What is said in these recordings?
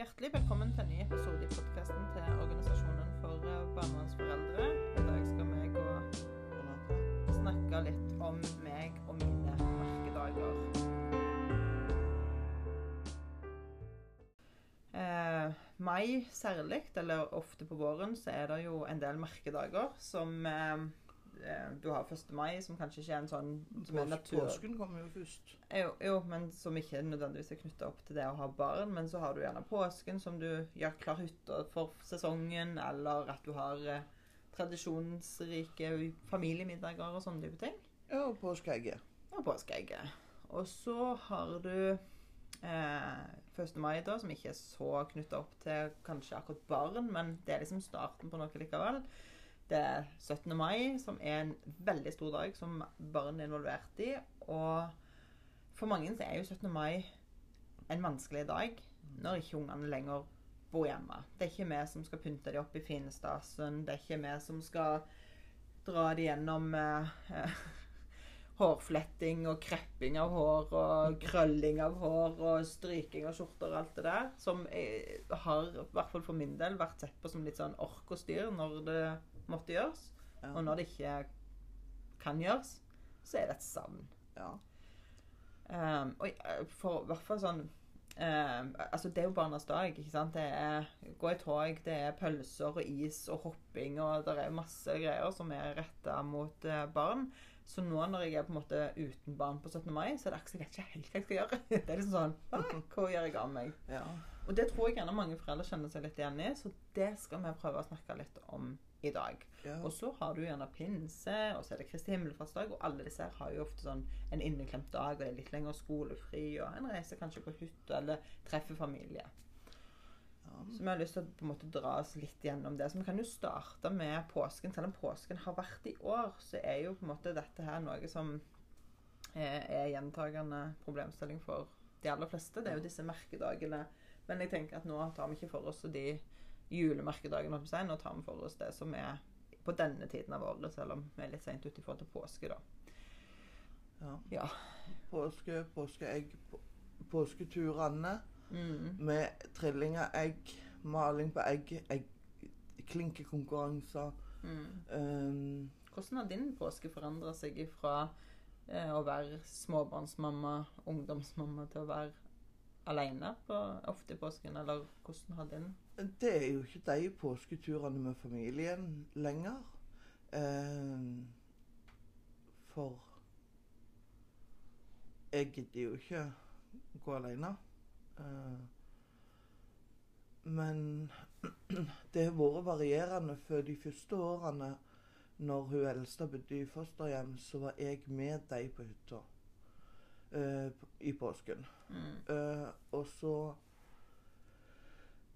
Hjertelig velkommen til en ny episode i podkasten til Organisasjonen for eh, barnevernsforeldre. I dag skal vi gå og snakke litt om meg og mine merkedager. Eh, mai særlig, eller ofte på våren, så er det jo en del merkedager som eh, Du har 1. mai, som kanskje ikke er en sånn som er natur... påsken kommer jo først. Jo, jo, men som ikke nødvendigvis er knytta opp til det å ha barn. Men så har du gjerne påsken som du gjør klar hytta for sesongen, eller at du har eh, tradisjonsrike familiemiddager og sånne type ting. Ja, og påskeegget. Og påskeegget. Og så har du eh, 1. mai, da, som ikke er så knytta opp til kanskje akkurat barn, men det er liksom starten på noe likevel. Det er 17. mai, som er en veldig stor dag som barn er involvert i. Og for mange så er jo 17. mai en vanskelig dag når ikke ungene lenger bor hjemme. Det er ikke vi som skal pynte dem opp i finestasen. Det er ikke vi som skal dra dem gjennom eh, hårfletting og krepping av hår og krølling av hår og stryking av skjorter og alt det der. Som eh, har, i hvert fall for min del, vært sett på som litt sånn ork og styr når det måtte gjøres. Ja. Og når det ikke kan gjøres, så er det et savn. Ja. Um, og eh, for hvert fall sånn um, Altså, det er jo barnas dag, ikke sant. Det er gå i tog, det er pølser og is og hopping, og det er masse greier som er retta mot uh, barn. Så nå når jeg er på en måte uten barn på 17. mai, så er det akkurat jeg vet ikke helt hva jeg skal gjøre. Det er liksom sånn «Ah, Hva gjør jeg av meg? ja. Og det tror jeg gjerne mange foreldre kjenner seg litt igjen i, så det skal vi prøve å snakke litt om i dag. ja. Og så har du gjerne pinse, og så er det Kristi himmelfartsdag, og alle disse her har jo ofte sånn en inneklemt dag, og det er litt lenger skolefri, og en reiser kanskje på hytta, eller treffer familie. ja. Så vi har lyst til å på en måte dra oss litt gjennom det. Så vi kan jo starte med påsken. Selv om påsken har vært i år, så er jo på en måte dette her noe som er, er gjentagende problemstilling for de aller fleste. Det er jo disse merkedagene. Men jeg tenker at nå tar vi ikke for oss de julemerkedagene, og tar vi for oss det som er på denne tiden av året, selv om vi er litt seint ute i forhold til påske, da. ja. Ja. Påske, påskeegg, på- påsketurene Mm. med trilling av egg, maling på egg, egg klinkekonkurranser. Mm. Um, Hvordan har din påske forandra seg fra eh, å være småbarnsmamma, ungdomsmamma, til å være alene på, ofte i påsken? Eller hvordan har den det er jo ikke de påsketurene med familien lenger. Eh, for jeg gidder jo ikke gå alene. Eh, men det har vært varierende. For de første årene når hun eldste bodde i fosterhjem, så var jeg med dem på hytta i påsken. mm. Eh, og så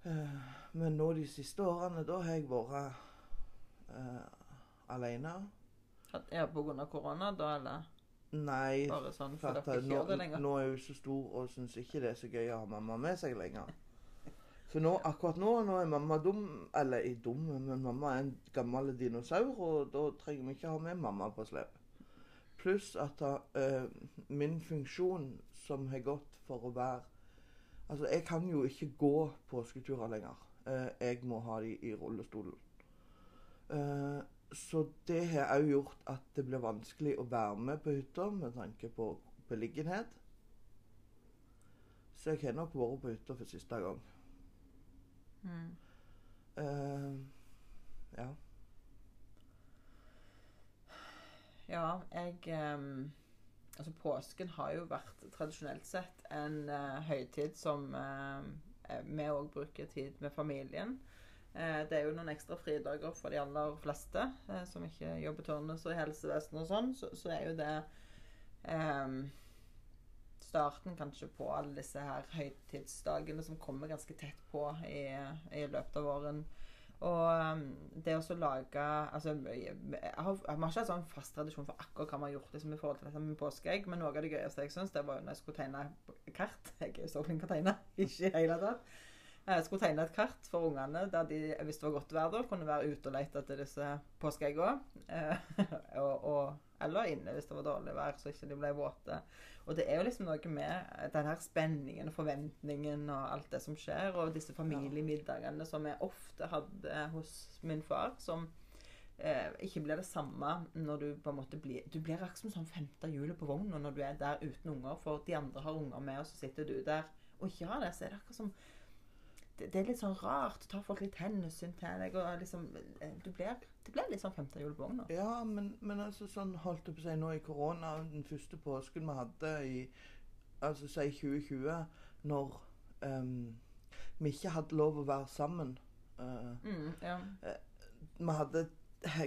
eh, Men nå de siste årene, da har jeg vært alene. Ja, på grunn av korona, da, eller Nei, bare sånn for for dere nå, nå er hun så stor og syns ikke det er så gøy å ha mamma med seg lenger. Så nå, akkurat nå, nå er mamma dum Eller er dum, men mamma er en gammel dinosaur, og da trenger vi ikke ha med mamma på slep. Pluss at uh, min funksjon som har gått for å være Altså, jeg kan jo ikke gå påsketurer lenger. Uh, jeg må ha de i rullestolen. Uh, så det har òg gjort at det blir vanskelig å være med på hytta med tanke på beliggenhet. Så jeg har nok vært på hytta for siste gang. Mm. Uh, ja. Ja, jeg um, Altså, påsken har jo vært tradisjonelt sett en uh, høytid som eh, vi òg bruker tid med familien. Uh, det er jo noen ekstra fridager for de aller fleste som ikke jobber turnus i helsevesenet og sånn, så, så er jo det um, starten kanskje på alle disse her høytidsdagene som kommer ganske tett på i, i løpet av våren. Og um, det å lage altså, jeg, har, Vi har ikke en sånn fast tradisjon for akkurat hva vi har gjort liksom, i forhold til dette med påskeegg, men noe av det gøyeste jeg syns, var når jeg skulle tegne kart. Jeg er jo så flink til å tegne. Ikke i hele tatt. Jeg skulle tegne et kart for ungene der de, hvis det var godt vær, kunne være ute og lete etter disse påskeeggene. Eh, Eller inne hvis det var dårlig vær, så ikke de ble våte. Og det er jo liksom noe med den her spenningen og forventningen og alt det som skjer, og disse familiemiddagene som jeg ofte hadde hos min far, som eh, ikke blir det samme når du på en måte blir Du blir akkurat som sånn femte hjulet på vogna når du er der uten unger, for de andre har unger med, og så sitter du der og ikke har det. Så er det akkurat som det, det er litt sånn rart. Du tar folk litt hensyn til deg, og liksom eh, du blir, Det blir litt sånn femte hjulet på vogna. Ja, men, men altså sånn holdt jeg på å si nå i korona, den første påsken vi hadde i altså si 2020, når um, vi ikke hadde lov å være sammen uh, Mm, ja. Vi hadde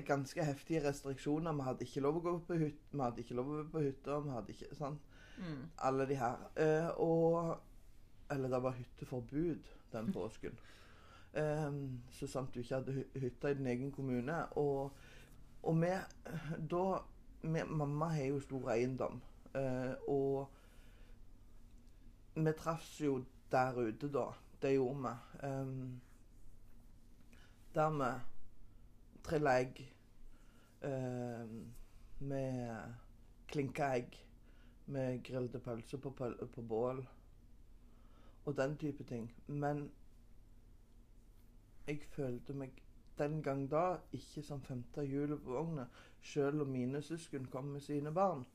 ganske heftige restriksjoner. Vi hadde ikke lov å gå på hytta, vi hadde ikke lov å være på hytta, vi hadde ikke sånn. Mm. Alle de her. Uh, og Eller det var hytteforbud den påsken. Um, så sant du ikke hadde hytta i din egen kommune. Og, og vi Da vi, Mamma har jo stor eiendom. Uh, og vi traffes jo der ute da. Det gjorde vi. Um, vi trilla egg. med klinka egg. Vi grillte pølser på, på bål. Og den type ting. Men jeg følte meg den gang da ikke som femte hjulet på vogna, selv om mine søsken kom med sine barn.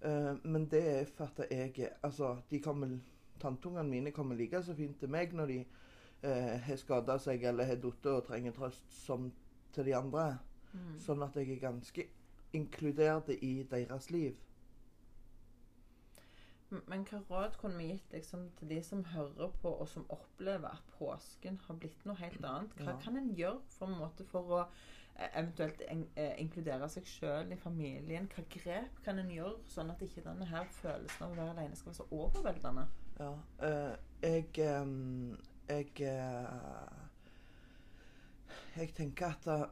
Uh, men det er for at jeg er Altså, de kommer Tanteungene mine kommer like så fint til meg når de eh, har skada seg eller har falt og trenger trøst, som til de andre. Mm. Sånn at jeg er ganske inkludert i deres liv. Men hva råd kunne vi gitt liksom, til de som hører på, og som opplever at påsken har blitt noe helt annet? Hva Ja. kan en gjøre for, en måte, for å eh, eventuelt en, eh, inkludere seg sjøl i familien? Hva grep kan en gjøre, sånn at ikke denne her følelsen av å være alene skal være så overveldende? Ja. øh, jeg øh, Jeg øh, Jeg tenker at da,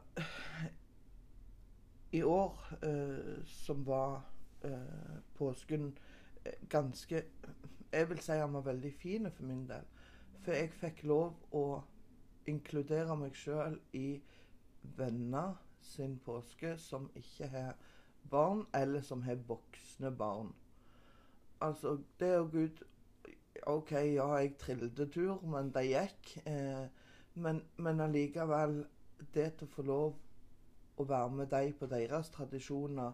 i år, eh, som var påsken ganske Jeg vil si han var veldig fin for min del. For jeg fikk lov å inkludere meg sjøl i venner sin påske som ikke har barn, eller som har voksne barn. Altså, det å gå ut OK, ja, jeg trilletur, men det gikk. Eh, men, men allikevel, det til å få lov å være med dem på deres tradisjoner,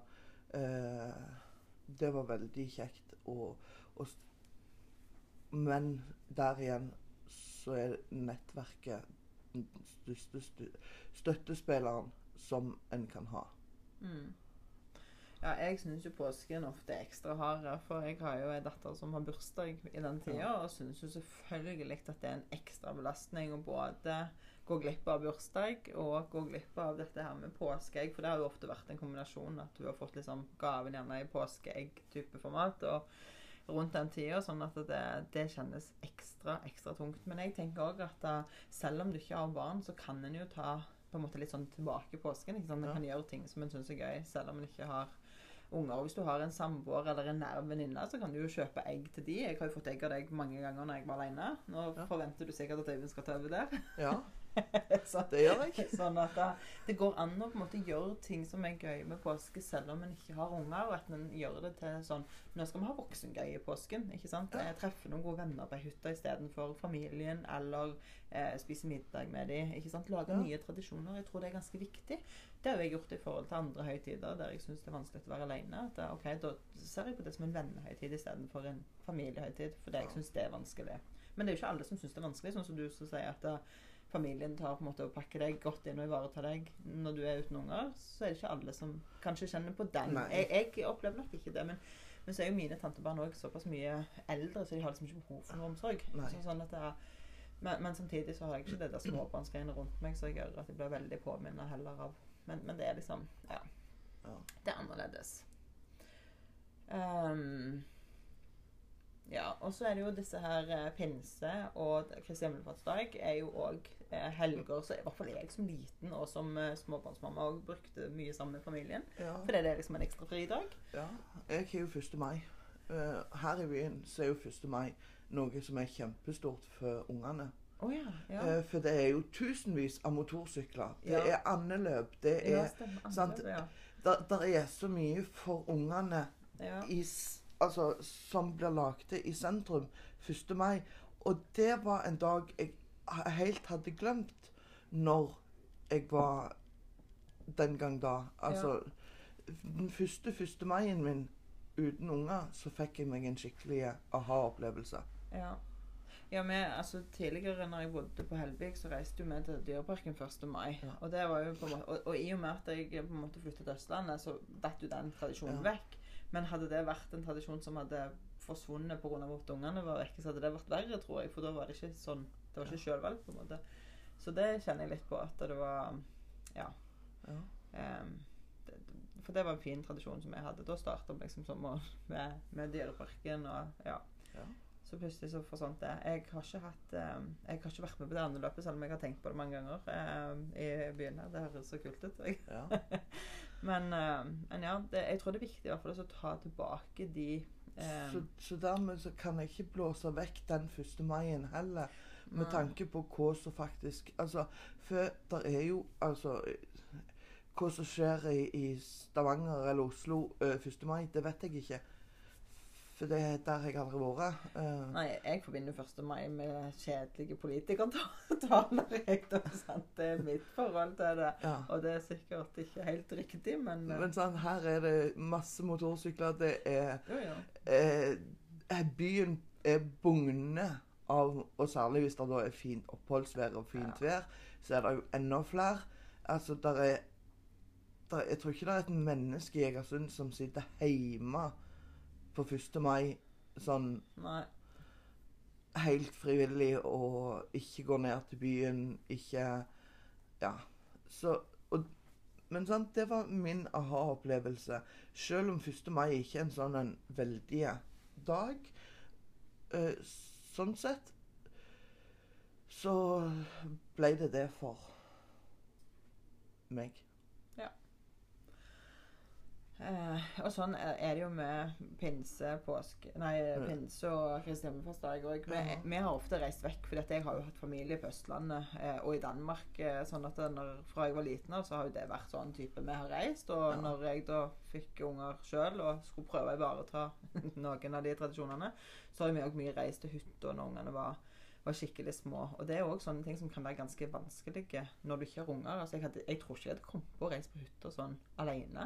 eh, det var veldig kjekt. Og, og, men der igjen så er nettverket den største støttespilleren som en kan ha. Mm. Ja, jeg syns jo påsken ofte er ekstra hard, for jeg har jo ei datter som har bursdag i den tida, og syns jo selvfølgelig at det er en ekstra belastning å både gå glipp av bursdag og gå glipp av dette her med påskeegg, for det har jo ofte vært en kombinasjon at du har fått liksom gaven gjerne i påskeegg-type format. og rundt den tida, sånn at det, det kjennes ekstra, ekstra tungt. Men jeg tenker òg at eh, selv om du ikke har barn, så kan en jo ta på en måte litt sånn tilbake påsken. ikke sant? En Ja. kan gjøre ting som en syns er gøy, selv om en ikke har unger. Og hvis du har en samboer eller en nær venninne, så kan du jo kjøpe egg til de. Jeg har jo fått egg av deg mange ganger når jeg var alene. Nå Ja. forventer du sikkert at Øyvind skal ta over der. Ja, så, det gjør jeg. Sånn at det, det går an å på en måte gjøre ting som er gøy med påske, selv om en ikke har unger. Og at en gjør det til sånn Nå skal vi ha voksengøy i påsken. ikke sant? Ja. Eh, Treffe noen gode venner på ei hytte istedenfor familien, eller eh, spise middag med dem. ikke sant? Lage Ja. nye tradisjoner. Jeg tror det er ganske viktig. Det har jeg gjort i forhold til andre høytider der jeg syns det er vanskelig å være alene. At det, ok, Da ser jeg på det som en vennehøytid istedenfor en familiehøytid, fordi jeg syns det er vanskelig. Men det er jo ikke alle som syns det er vanskelig, sånn som du som sier at eh, familien tar på en måte og pakker deg godt inn og ivaretar deg når du er uten unger, så er det ikke alle som kanskje kjenner på den. Jeg, jeg opplever nok ikke det. Men, men så er jo mine tantebarn òg såpass mye eldre, så de har liksom ikke behov for noe omsorg. Så, sånn er, men, men samtidig så har jeg ikke det der småbarnsgreiene rundt meg, så jeg gjør at jeg blir veldig påminnet heller av men, men det er liksom Ja. Det er annerledes. Um, ja, og så er det jo disse her eh, pinse og Kristi himmelfartsdag er jo òg helger så i hvert fall jeg som liten og som eh, småbarnsmamma og brukte mye sammen med familien. Ja. Fordi det er liksom en ekstra fridag. Ja, jeg har jo 1. mai. Eh, her i byen så er jo 1. mai noe som er kjempestort for ungene. Oh, ja. ja. Eh, For det er jo tusenvis av motorsykler. Det er andeløp. Det er sant. Der, der er så mye for ungene ja. i, altså, som blir lagd i sentrum 1. mai. Og det var en dag jeg helt hadde glemt når jeg var den gang da. Altså Den første 1. maien min uten unger, så fikk jeg meg en skikkelig aha-opplevelse. Ja. Ja, men, altså Tidligere når jeg bodde på Helvik, så reiste vi til Dyreparken 1. mai. Ja. Og det var jo på måte, og, og i og med at jeg på en måte flyttet til Østlandet, så datt jo den tradisjonen Ja. vekk. Men hadde det vært en tradisjon som hadde forsvunnet pga. at ungene var vekke, så hadde det vært verre, tror jeg. For da var det ikke sånn Det var ikke sjølvalg, på en måte. Så det kjenner jeg litt på at det var Ja. Ja. Um, det, for det var en fin tradisjon som jeg hadde. Da starta vi liksom sommeren med, med Dyreparken og ja. Ja. Så plutselig så forsvant det. Jeg har ikke hatt um, Jeg har ikke vært med på det andre løpet, selv om jeg har tenkt på det mange ganger um, i byen her. Det høres så kult ut. Ja. Men, men ja, det, jeg tror det er viktig i hvert fall å ta tilbake de Så, så dermed så kan jeg ikke blåse vekk den 1. maien heller. Med tanke på hva som faktisk Altså, for det er jo altså Hva som skjer i, i Stavanger eller Oslo uh, 1. mai, det vet jeg ikke. For det er der jeg aldri har vært. Uh, Nei, jeg forbinder 1. mai med kjedelige politikertaler. Det er mitt forhold til det. ja. Og det er sikkert ikke helt riktig, men uh, Men sånn, her er det masse motorsykler. Det er Jo, jo. eh, Byen er bugne av Og særlig hvis det da er fint oppholdsvær og fint Ja. vær, så er det jo enda flere. Altså, der er, der, Jeg tror ikke det er et menneske i Egersund som sitter hjemme på 1. mai sånn Nei. helt frivillig og ikke går ned til byen, ikke Ja. Så og, Men sant, det var min aha-opplevelse. Selv om 1. mai ikke er en sånn en veldig dag, eh, sånn sett, så ble det det for meg. Eh, og sånn er det jo med pinse, påske Nei, Ja. pinse og Kristi himmelfartsdag òg. Vi, vi har ofte reist vekk, for jeg har jo hatt familie på Østlandet eh, og i Danmark. Eh, sånn at når, fra jeg var liten av, så har jo det vært sånn type vi har reist. Og Ja. når jeg da fikk unger sjøl og skulle prøve å ivareta noen av de tradisjonene, så har vi òg mye reist til hytta når ungene var var skikkelig små. Og det er òg sånne ting som kan være ganske vanskelige når du ikke har unger. Altså, jeg, hadde, jeg tror ikke jeg hadde kommet på å reise på hytta sånn alene.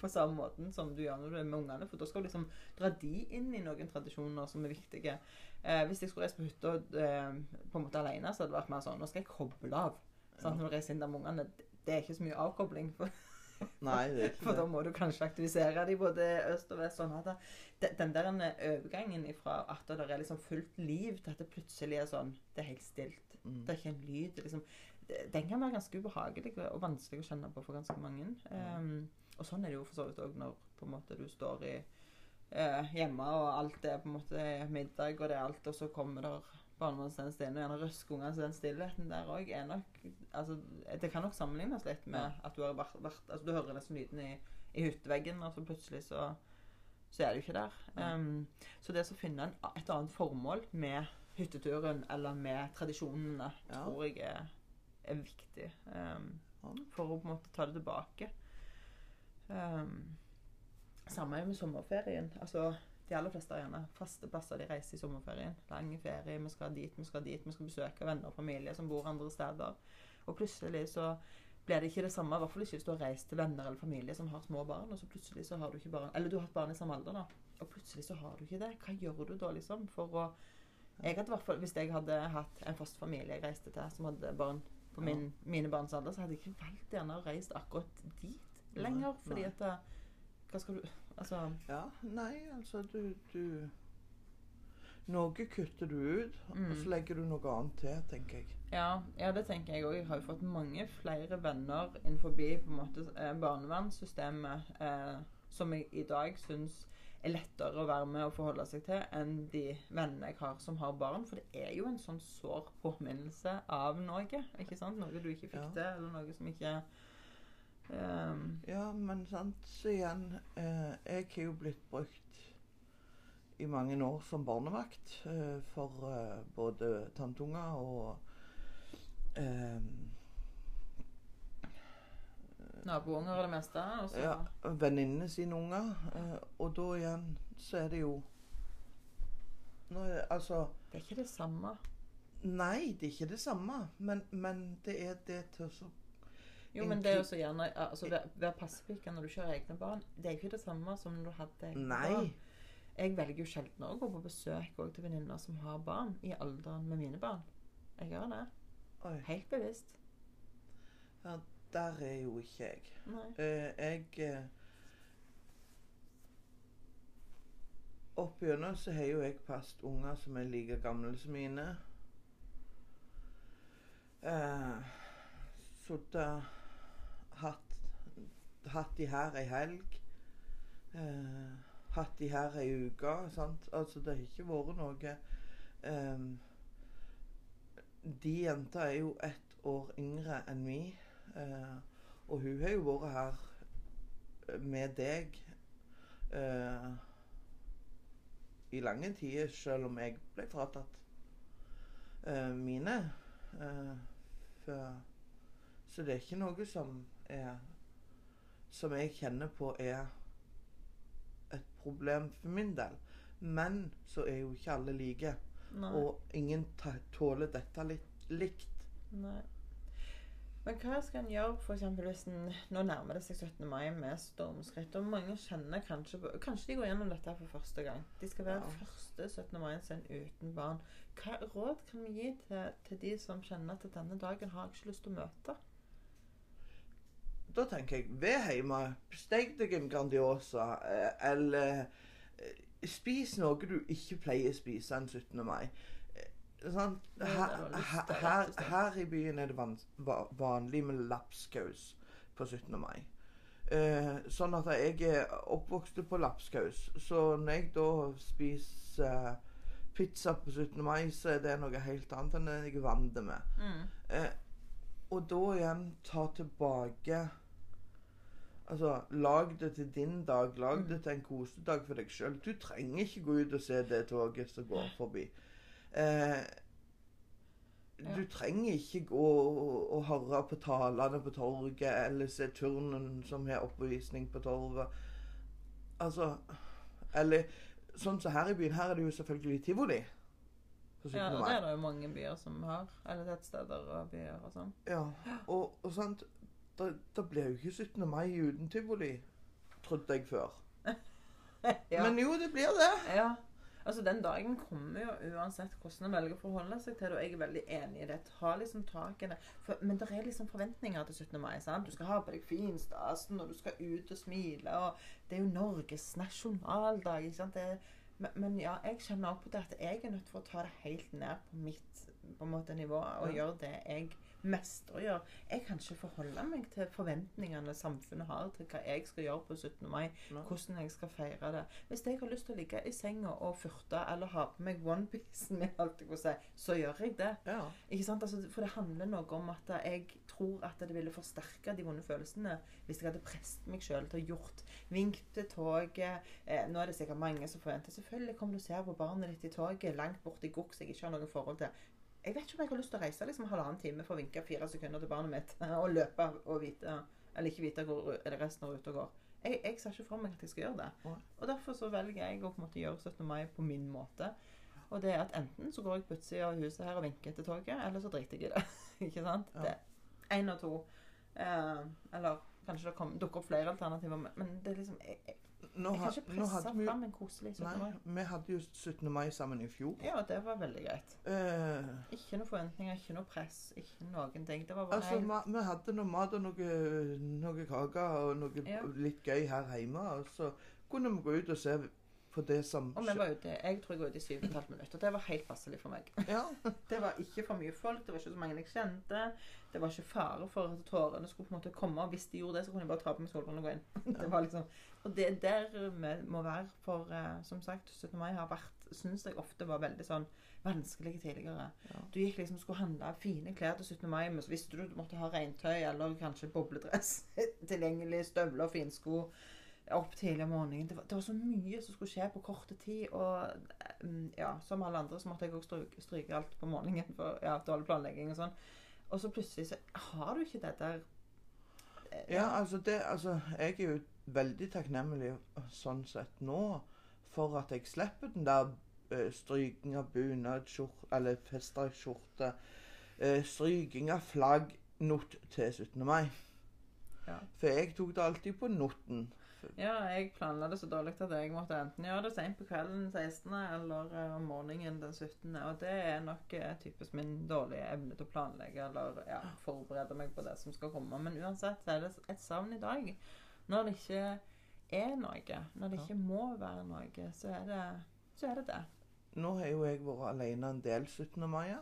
På samme måten som du gjør når du er med ungene. For da skal du liksom dra de inn i noen tradisjoner som er viktige. Eh, hvis jeg skulle reist på hytta eh, på en måte alene, så hadde det vært mer sånn Nå skal jeg koble av. Sant? Når du reiser inn der med ungene. Det er ikke så mye avkobling. For, Nei, det er ikke for da må du kanskje aktivisere de både øst og vest. sånn at det, Den der overgangen fra at det er liksom fullt liv, til at det plutselig er sånn Det er helt stilt. Mm. Det er ikke en lyd. Liksom, den kan være ganske ubehagelig og vanskelig å kjenne på for ganske mange. Um, og sånn er det jo for så vidt òg når på en måte du står i eh, hjemme, og alt er på en måte middag, og det er alt, og så kommer der barnevernstjeneste inn, og gjerne røsker ungene, så den stillheten der òg er nok altså, Det kan nok sammenlignes litt med at du har vært, vært altså, Du hører nesten lyden i, i hytteveggen, og så plutselig så så er du ikke der. Um, så det å finne en, et annet formål med hytteturen eller med tradisjonene, Ja. tror jeg er, er viktig um, for å på en måte ta det tilbake. Um, samme med sommerferien. Altså, de aller fleste har gjerne faste plasser de reiser i sommerferien. Lang ferie, vi skal dit, vi skal dit, vi skal besøke venner og familie som bor andre steder. Og plutselig så blir det ikke det samme, i hvert fall ikke hvis du har reist til venner eller familie som har små barn, og så plutselig så har du ikke barn Eller du har hatt barn i samme alder, da. Og plutselig så har du ikke det. Hva gjør du da, liksom? For å jeg hadde hvert fall, Hvis jeg hadde hatt en fast familie jeg reiste til, som hadde barn på min, mine barns alder, så hadde jeg ikke valgt gjerne å reise akkurat dit lenger. Nei, Fordi nei. at det, Hva skal du Altså Ja, nei, altså du, du Noe kutter du ut, Mm. og så legger du noe annet til, tenker jeg. Ja, ja det tenker jeg òg. Jeg har jo fått mange flere venner innenfor på en måte, eh, barnevernssystemet eh, som jeg i dag syns er lettere å være med og forholde seg til enn de vennene jeg har som har barn. For det er jo en sånn sår påminnelse av noe. ikke sant? Noe du ikke fikk Ja. til, eller noe som ikke ehm, Ja, men sant, så igjen eh, Jeg har jo blitt brukt i mange år som barnevakt eh, for eh, både tanteunger og eh, Nabounger og det meste. Også. ja, venninnene sine unger. Eh, og da igjen så er det jo nå Altså Det er ikke det samme. Nei, det er ikke det samme, men, men det er det til å Jo, men det er jo så gjerne altså, Være være passepike når du ikke har egne barn, det er ikke det samme som når du hadde egne Nei. barn. Jeg velger jo sjelden å gå på besøk til venninner som har barn i alderen med mine barn. Jeg gjør det. Oi. Helt bevisst. Ja, der er jo ikke jeg. Eh, jeg uh, Opp så har jo jeg passet unger som er like gamle som mine. Uh, Sittet hatt de her ei helg. Eh, hatt de her ei uke. Sant? Altså, det har ikke vært noe eh, De jenta er jo ett år yngre enn vi Eh, og hun har jo vært her eh, med deg eh, i lange tider, selv om jeg ble fratatt eh, mine. For, så det er ikke noe som er Som jeg kjenner på er et problem for min del. Men så er jo ikke alle like. Nei. Og ingen tåler dette litt likt. Nei. Men hva skal en gjøre for eksempel hvis en Nå nærmer det seg 17. mai med stormskritt, og mange kjenner kanskje på Kanskje de går gjennom dette for første gang. De skal være Ja. første 17. mai sin uten barn. Hva råd kan vi gi til, til de som kjenner at denne dagen har jeg ikke lyst til å møte? Da tenker jeg, vær hjemme, steik deg en Grandiosa, eh, eller eh, spis noe du ikke pleier å spise en 17. mai. Det Her, her, her, i byen er det van, va, vanlig med lapskaus på 17. mai. Eh, sånn at jeg er oppvokst på lapskaus. Så når jeg da spiser pizza på 17. mai, så er det noe helt annet enn det jeg er vant med. Mm. Eh, og da igjen ta tilbake Altså, lag det til din dag. Lag Mm. det til en kosedag for deg sjøl. Du trenger ikke gå ut og se det toget som går forbi. Eh, du trenger ikke gå og, og høre på talene på torget eller se turnen som har oppvisning på torvet. Altså Eller sånn som her i byen. Her er det jo selvfølgelig tivoli. På 17. Ja, og det er det jo mange byer som har. Eller tettsteder og byer og sånn. Ja, og, og sant da, da blir jo ikke 17. mai uten tivoli, trodde jeg før. ja. Men jo, det blir det. ja. Altså, den dagen kommer jo uansett hvordan en velger å forholde seg til det, og jeg er veldig enig i det. Ta liksom tak i det. For, men det er liksom forventninger til 17. mai. sant? Du skal ha på deg finstasen, og du skal ut og smile, og det er jo Norges nasjonaldag, ikke sant? Det, er- men, men ja, jeg kjenner også på det at jeg er nødt for å ta det helt ned på mitt på måte, nivå, og Ja. gjøre det jeg mestrer å gjøre. Jeg kan ikke forholde meg til forventningene samfunnet har til hva jeg skal gjøre på 17. mai hvordan jeg skal feire det. Hvis jeg har lyst til å ligge i senga og furte eller ha på meg onepiecen min, alt jeg si, så gjør jeg det. Ja. Ikke sant? Altså, for det handler noe om at jeg tror at det ville forsterke de vonde følelsene hvis jeg hadde presset meg sjøl til å gjort Vink til toget. Eh, nå er det sikkert mange som forventer Selvfølgelig kommer du og ser på barnet ditt i toget langt borti som jeg ikke har noe forhold til. Jeg vet ikke om jeg har lyst til å reise liksom halvannen time for å vinke fire sekunder til barnet mitt og løpe og vite Eller ikke vite hvor resten av ruta går. Jeg, jeg ser ikke for meg at jeg skal gjøre det. Og derfor så velger jeg å på en måte gjøre 17. mai på min måte. Og det er at enten så går jeg på utsida av huset her og vinker til toget, eller så driter jeg i det. ikke sant? Ja. Det er én og to. Eh, eller kanskje det dukker opp flere alternativer, men det er liksom Jeg, jeg, Nå, jeg kan ikke presse vi, fram en koselig 17. mai. Vi hadde jo 17. mai sammen i fjor. Ja, det var veldig greit. Eh, Ikke noen forventninger, ikke noe press, ikke noen ting. Det var bare altså, helt vi hadde noe mat og noe, noe kake og noe Ja. litt gøy her hjemme. Og så kunne vi gå ut og se på det som Og vi var ute, jeg tror jeg var ute i syv og et halvt minutt. Og det var helt passelig for meg. Ja. Det var ikke for mye folk, det var ikke så mange jeg kjente. Det var ikke fare for at tårene skulle på en måte komme. Og hvis de gjorde det, så kunne jeg bare ta på meg solbrillene og gå inn. Det var liksom, og det er der vi må være. For uh, som sagt, 17. mai har vært, syns jeg ofte var veldig sånn vanskelig tidligere. Ja. Du gikk liksom skulle handle fine klær til 17. mai, men så visste du du måtte ha regntøy eller kanskje bobledress tilgjengelig, støvler finsko. Opp tidlig om morgenen. Det var, det var så mye som skulle skje på kort tid. Og mm, ja, som alle andre så måtte jeg òg stryke, stryke alt på morgenen for ja, dårlig planlegging og sånn. Og så plutselig så har du ikke det der ja. Ja, altså, det, altså Jeg er jo veldig takknemlig sånn sett nå for at jeg slipper den der uh, stryking av bunadskjorte eller festdraktskjorte, uh, stryking av flagg, not til 17. mai. Ja. For jeg tok det alltid på noten. Ja, jeg planla det så dårlig at jeg måtte enten gjøre det sent på kvelden 16. eller eh, om morgenen den 17. Og det er nok eh, typisk min dårlige evne til å planlegge eller ja, forberede meg på det som skal komme. Men uansett så er det et savn i dag. Når det ikke er noe, når det ikke må være noe, så er det så er det. det. Nå har jo jeg vært alene en del 17. mai.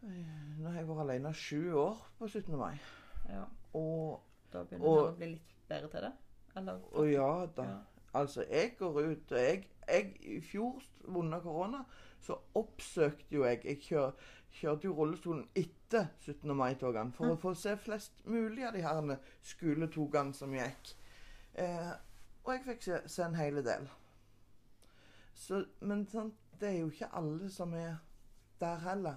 Nå har jeg vært alene sju år på 17. mai. Ja, Og, da begynner Og- man å bli litt bedre til det? Eller? og ja da. Ja. Altså, jeg går ut jeg, jeg I fjor under korona så oppsøkte jo jeg Jeg kjør, kjørte jo rullestolen etter 17. mai-togene for Mm. å få se flest mulig av de her skoletogene som gikk. Eh, og jeg fikk se, se en hel del. Så, men sant, det er jo ikke alle som er der heller.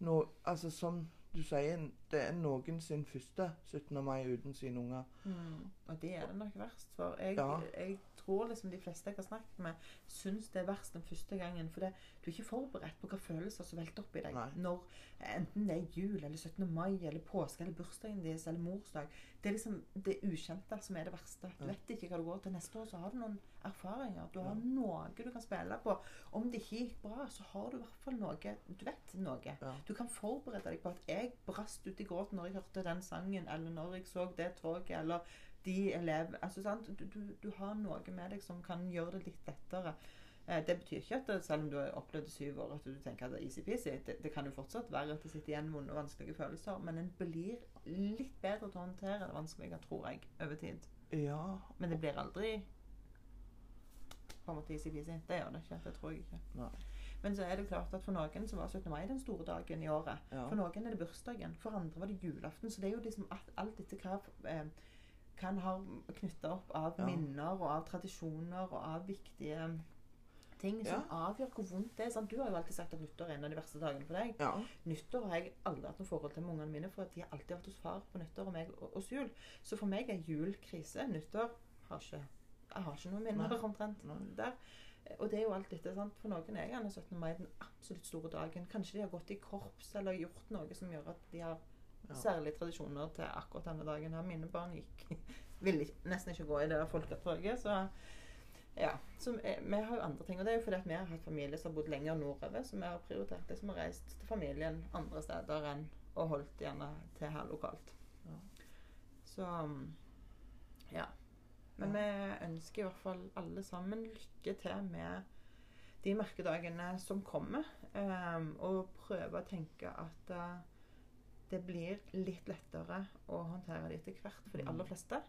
Nå, altså Som du sier, det er noen sin første 17. mai uten sine unger. Mm. Og det er det nok verst for. Jeg, Ja. jeg tror liksom de fleste jeg har snakket med, syns det er verst den første gangen. For det, du er ikke forberedt på hva følelser som velter opp i deg. Nei. Når Enten det er jul, eller 17. mai, eller påske, eller bursdagen deres, eller morsdag. Det er liksom det ukjente som er det verste. Du vet ikke hva du går til neste år, så har du noen erfaringer. Du har Ja. noe du kan spille på. Om det ikke gikk bra, så har du i hvert fall noe Du vet noe. Ja. Du kan forberede deg på at jeg brast ut i gråten når jeg hørte den sangen, eller når jeg så det toget, eller de elevene altså, sant? Du, du, du har noe med deg som kan gjøre det litt lettere. Eh, Det betyr ikke at det, selv om du har opplevd syv år, at du tenker at det er easy-peasy. Det, det kan jo fortsatt være at det sitter igjen vonde og vanskelige følelser, men en blir litt bedre til å håndtere det vanskelige, tror jeg, over tid. Ja, Men det blir aldri på en måte easy-peasy. Det gjør det ikke. Det tror jeg ikke. Nei. Men så er det klart at for noen så var 17. mai den store dagen i året. Ja. For noen er det bursdagen. For andre var det julaften. Så det er jo liksom alt etter hva eh, kan ha knytta opp av minner og av tradisjoner og av viktige ting som avgjør hvor vondt det er. Sant? Du har jo alltid sagt at nyttår er en av de verste dagene for deg. ja. Nyttår har jeg aldri hatt noe forhold til med ungene mine, for at de har alltid vært hos far på nyttår og meg og- hos jul. Så for meg er jul krise. Nyttår har ikke Jeg har ikke noe minner Nei. omtrent Nei. der. Og det er jo alt dette. sant? For noen er gjerne 17. mai den absolutt store dagen. Kanskje de har gått i korps eller gjort noe som gjør at de har Ja. særlige tradisjoner til akkurat denne dagen. her. Mine barn gikk ville nesten ikke gå i det folketoget, så ja. Så eh, vi har jo andre ting. Og det er jo fordi at vi har hatt familie som har bodd lenger nordover, så vi har prioritert det som har reist til familien andre steder enn og holdt gjerne til her lokalt. Ja. Så ja. Men vi ønsker i hvert fall alle sammen lykke til med de merkedagene som kommer. Um, og prøve å tenke at uh, det blir litt lettere å håndtere det etter hvert for de aller Mm. fleste.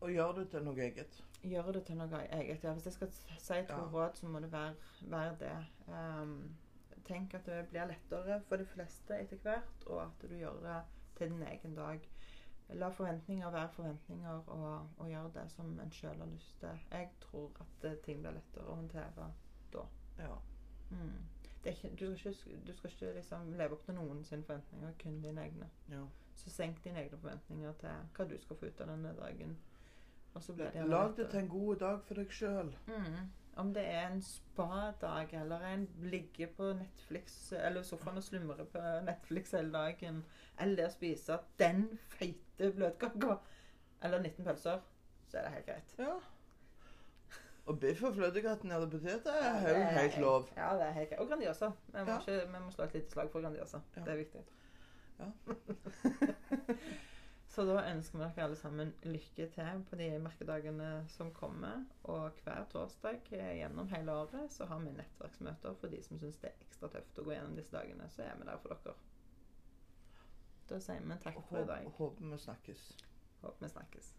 Og gjør det til noe eget. Gjør det til noe eget. Ja, hvis jeg skal si to Ja. råd, så må det være, være det. Um, tenk at det blir lettere for de fleste etter hvert, og at du gjør det til din egen dag. La forventninger være forventninger, og, og gjør det som en sjøl har lyst til. Jeg tror at eh, ting blir lettere å håndtere. da. Ja. Mm. Det ikke, du, skal ikke, du skal ikke liksom leve opp til noen sine forventninger, kun dine egne. ja. Så senk dine egne forventninger til hva du skal få ut av denne dagen. Og så blir det Lag det til en god dag for deg sjøl. Mm. Om det er en spadag, eller en ligge på Netflix eller sofaen og slumre på Netflix hele dagen, eller å spise den feite bløtkaka, eller 19 pølser, så er det helt greit. Ja. Og biff og fløtegratinerte poteter er Ja, jo er helt lov. Ja, det er helt. Og Grandiosa. Vi må, Ja. ikke, vi må slå et lite slag for Grandiosa. Ja. Det er viktig. Ja. så da ønsker vi dere alle sammen lykke til på de merkedagene som kommer. Og hver torsdag gjennom hele året så har vi nettverksmøter for de som syns det er ekstra tøft å gå gjennom disse dagene. Så er vi der for dere. Da sier vi takk for i dag. Håper vi snakkes. Håper vi snakkes.